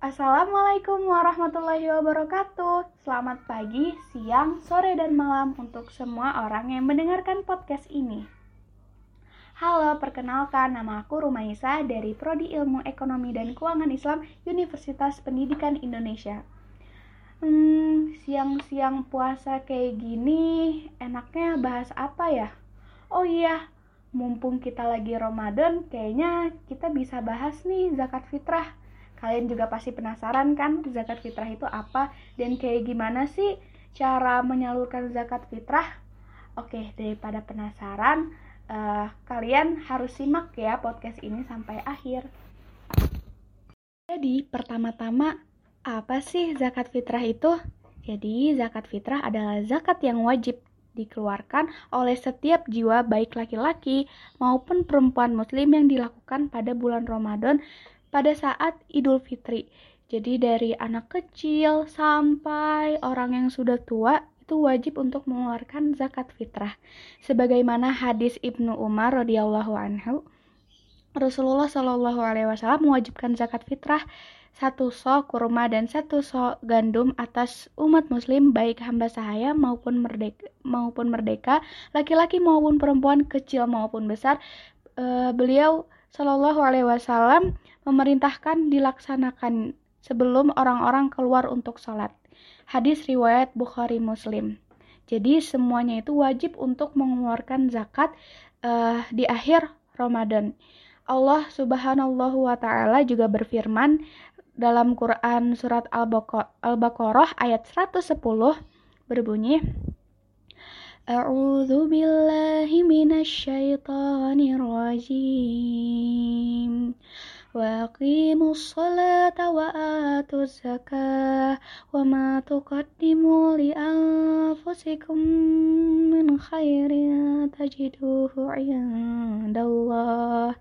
Assalamualaikum warahmatullahi wabarakatuh. Selamat pagi, siang, sore, dan malam untuk semua orang yang mendengarkan podcast ini. Halo, perkenalkan nama aku Rumaisa dari Prodi Ilmu Ekonomi dan Keuangan Islam Universitas Pendidikan Indonesia. Hmm, siang-siang puasa kayak gini, enaknya bahas apa ya? Oh iya, mumpung kita lagi Ramadan, kayaknya kita bisa bahas nih zakat fitrah. Kalian juga pasti penasaran kan zakat fitrah itu apa dan kayak gimana sih cara menyalurkan zakat fitrah? Oke, daripada penasaran, uh, kalian harus simak ya podcast ini sampai akhir. Jadi, pertama-tama apa sih zakat fitrah itu? Jadi, zakat fitrah adalah zakat yang wajib dikeluarkan oleh setiap jiwa baik laki-laki maupun perempuan muslim yang dilakukan pada bulan Ramadan pada saat Idul Fitri. Jadi dari anak kecil sampai orang yang sudah tua itu wajib untuk mengeluarkan zakat fitrah. Sebagaimana hadis Ibnu Umar radhiyallahu anhu, Rasulullah shallallahu alaihi wasallam mewajibkan zakat fitrah satu sok kurma dan satu sok gandum atas umat muslim baik hamba sahaya maupun merdeka maupun merdeka laki-laki maupun perempuan kecil maupun besar e, beliau Shallallahu Alaihi Wasallam memerintahkan dilaksanakan sebelum orang-orang keluar untuk sholat. Hadis riwayat Bukhari Muslim. Jadi semuanya itu wajib untuk mengeluarkan zakat uh, di akhir Ramadan. Allah Subhanahu wa taala juga berfirman dalam Quran surat Al-Baqarah ayat 110 berbunyi A'udzu billahi minasy rajim. وأقيموا الصلاة وآتوا الزكاة وما تقدموا لأنفسكم من خير تجدوه عند الله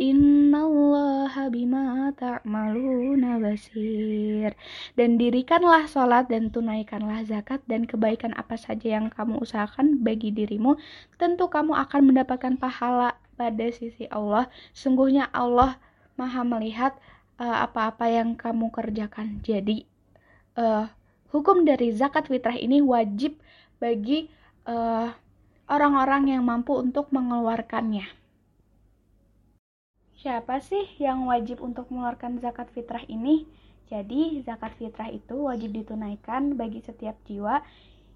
إن الله بما تعملون basir dan dirikanlah sholat dan tunaikanlah zakat dan kebaikan apa saja yang kamu usahakan bagi dirimu tentu kamu akan mendapatkan pahala pada sisi Allah sungguhnya Allah maha melihat eh, apa-apa uh, yang kamu kerjakan. Jadi, uh, hukum dari zakat fitrah ini wajib bagi eh, orang-orang uh, yang mampu untuk mengeluarkannya. Siapa sih yang wajib untuk mengeluarkan zakat fitrah ini? Jadi, zakat fitrah itu wajib ditunaikan bagi setiap jiwa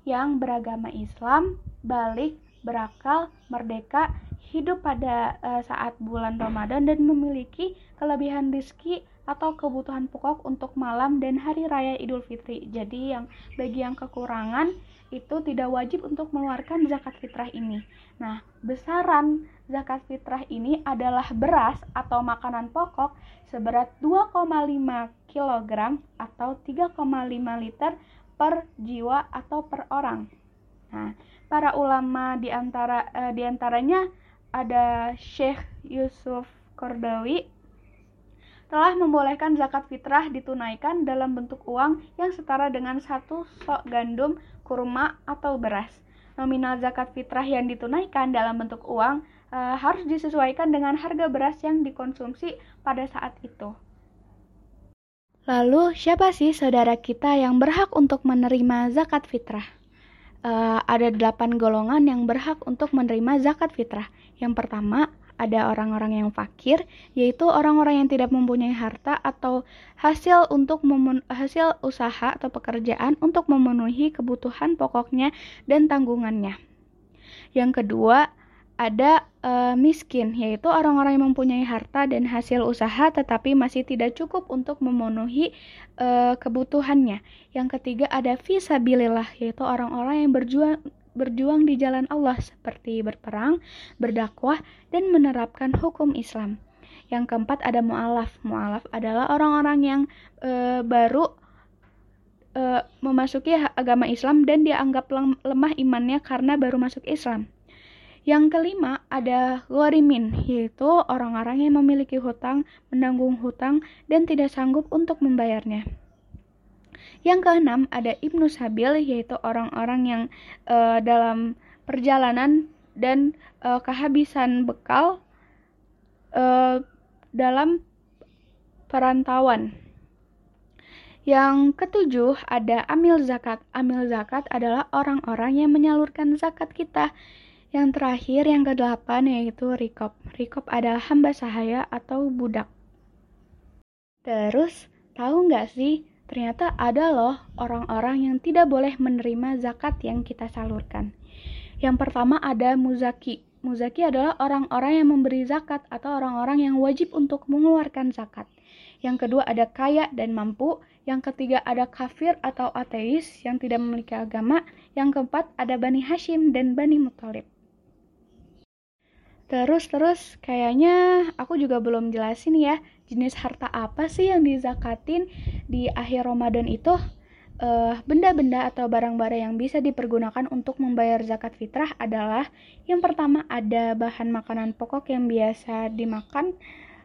yang beragama Islam, balik, berakal, merdeka, hidup pada uh, saat bulan Ramadan dan memiliki kelebihan rizki atau kebutuhan pokok untuk malam dan hari raya Idul Fitri. Jadi yang bagi yang kekurangan itu tidak wajib untuk mengeluarkan zakat fitrah ini. Nah, besaran zakat fitrah ini adalah beras atau makanan pokok seberat 2,5 kg atau 3,5 liter per jiwa atau per orang. Nah, para ulama di antara uh, di antaranya ada Syekh Yusuf Kordawi telah membolehkan zakat fitrah ditunaikan dalam bentuk uang yang setara dengan satu sok gandum, kurma, atau beras. Nominal zakat fitrah yang ditunaikan dalam bentuk uang e, harus disesuaikan dengan harga beras yang dikonsumsi pada saat itu. Lalu, siapa sih saudara kita yang berhak untuk menerima zakat fitrah? Uh, ada delapan golongan yang berhak untuk menerima zakat fitrah. Yang pertama, ada orang-orang yang fakir, yaitu orang-orang yang tidak mempunyai harta atau hasil untuk hasil usaha atau pekerjaan untuk memenuhi kebutuhan pokoknya dan tanggungannya. Yang kedua, ada uh, miskin, yaitu orang-orang yang mempunyai harta dan hasil usaha tetapi masih tidak cukup untuk memenuhi uh, kebutuhannya. Yang ketiga ada visabilillah, yaitu orang-orang yang berjuang berjuang di jalan Allah seperti berperang, berdakwah, dan menerapkan hukum Islam. Yang keempat ada mu'alaf. Mu'alaf adalah orang-orang yang uh, baru uh, memasuki agama Islam dan dianggap lemah imannya karena baru masuk Islam. Yang kelima ada gharimin, yaitu orang-orang yang memiliki hutang, menanggung hutang, dan tidak sanggup untuk membayarnya. Yang keenam ada ibnu sabil, yaitu orang-orang yang uh, dalam perjalanan dan uh, kehabisan bekal uh, dalam perantauan. Yang ketujuh ada amil zakat. Amil zakat adalah orang-orang yang menyalurkan zakat kita. Yang terakhir, yang kedelapan yaitu rikop. Rikop adalah hamba sahaya atau budak. Terus, tahu nggak sih, ternyata ada loh orang-orang yang tidak boleh menerima zakat yang kita salurkan. Yang pertama ada muzaki. Muzaki adalah orang-orang yang memberi zakat atau orang-orang yang wajib untuk mengeluarkan zakat. Yang kedua ada kaya dan mampu. Yang ketiga ada kafir atau ateis yang tidak memiliki agama. Yang keempat ada Bani Hashim dan Bani Muthalib. Terus terus kayaknya aku juga belum jelasin ya jenis harta apa sih yang dizakatin di akhir Ramadan itu uh, benda-benda atau barang-barang yang bisa dipergunakan untuk membayar zakat fitrah adalah yang pertama ada bahan makanan pokok yang biasa dimakan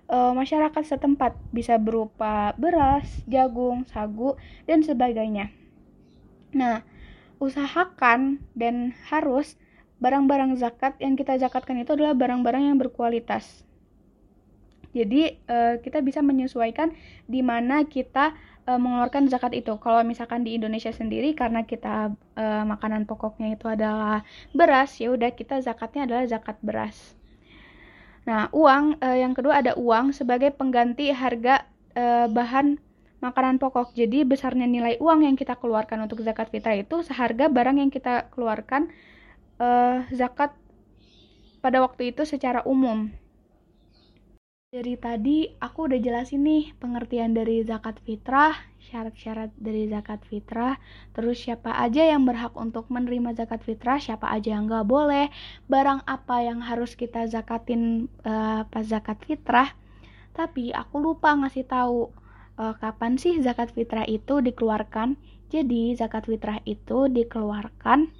uh, masyarakat setempat bisa berupa beras, jagung, sagu dan sebagainya. Nah, usahakan dan harus barang-barang zakat yang kita zakatkan itu adalah barang-barang yang berkualitas. Jadi uh, kita bisa menyesuaikan di mana kita uh, mengeluarkan zakat itu. Kalau misalkan di Indonesia sendiri karena kita uh, makanan pokoknya itu adalah beras, ya udah kita zakatnya adalah zakat beras. Nah, uang uh, yang kedua ada uang sebagai pengganti harga uh, bahan makanan pokok. Jadi besarnya nilai uang yang kita keluarkan untuk zakat fitrah itu seharga barang yang kita keluarkan uh, zakat pada waktu itu secara umum. Dari tadi aku udah jelasin nih pengertian dari zakat fitrah, syarat-syarat dari zakat fitrah, terus siapa aja yang berhak untuk menerima zakat fitrah, siapa aja yang nggak boleh, barang apa yang harus kita zakatin uh, pas zakat fitrah. Tapi aku lupa ngasih tahu uh, kapan sih zakat fitrah itu dikeluarkan. Jadi zakat fitrah itu dikeluarkan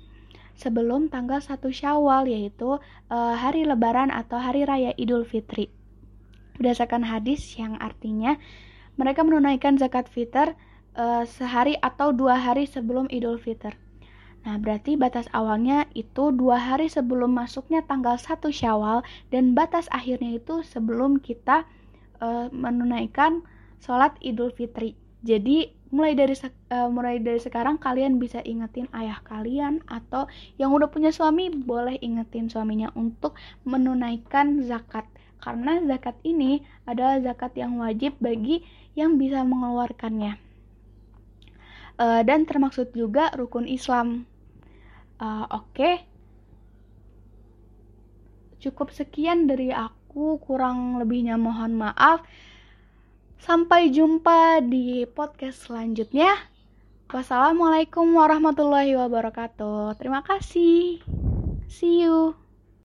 sebelum tanggal 1 Syawal yaitu uh, hari lebaran atau hari raya Idul Fitri berdasarkan hadis yang artinya mereka menunaikan zakat fitr uh, sehari atau dua hari sebelum Idul Fitr. Nah, berarti batas awalnya itu dua hari sebelum masuknya tanggal 1 Syawal dan batas akhirnya itu sebelum kita uh, menunaikan sholat Idul Fitri. Jadi mulai dari uh, mulai dari sekarang kalian bisa ingetin ayah kalian atau yang udah punya suami boleh ingetin suaminya untuk menunaikan zakat karena zakat ini adalah zakat yang wajib bagi yang bisa mengeluarkannya. Uh, dan termaksud juga rukun Islam. Uh, Oke, okay. cukup sekian dari aku, kurang lebihnya mohon maaf. Sampai jumpa di podcast selanjutnya. Wassalamualaikum warahmatullahi wabarakatuh. Terima kasih. See you.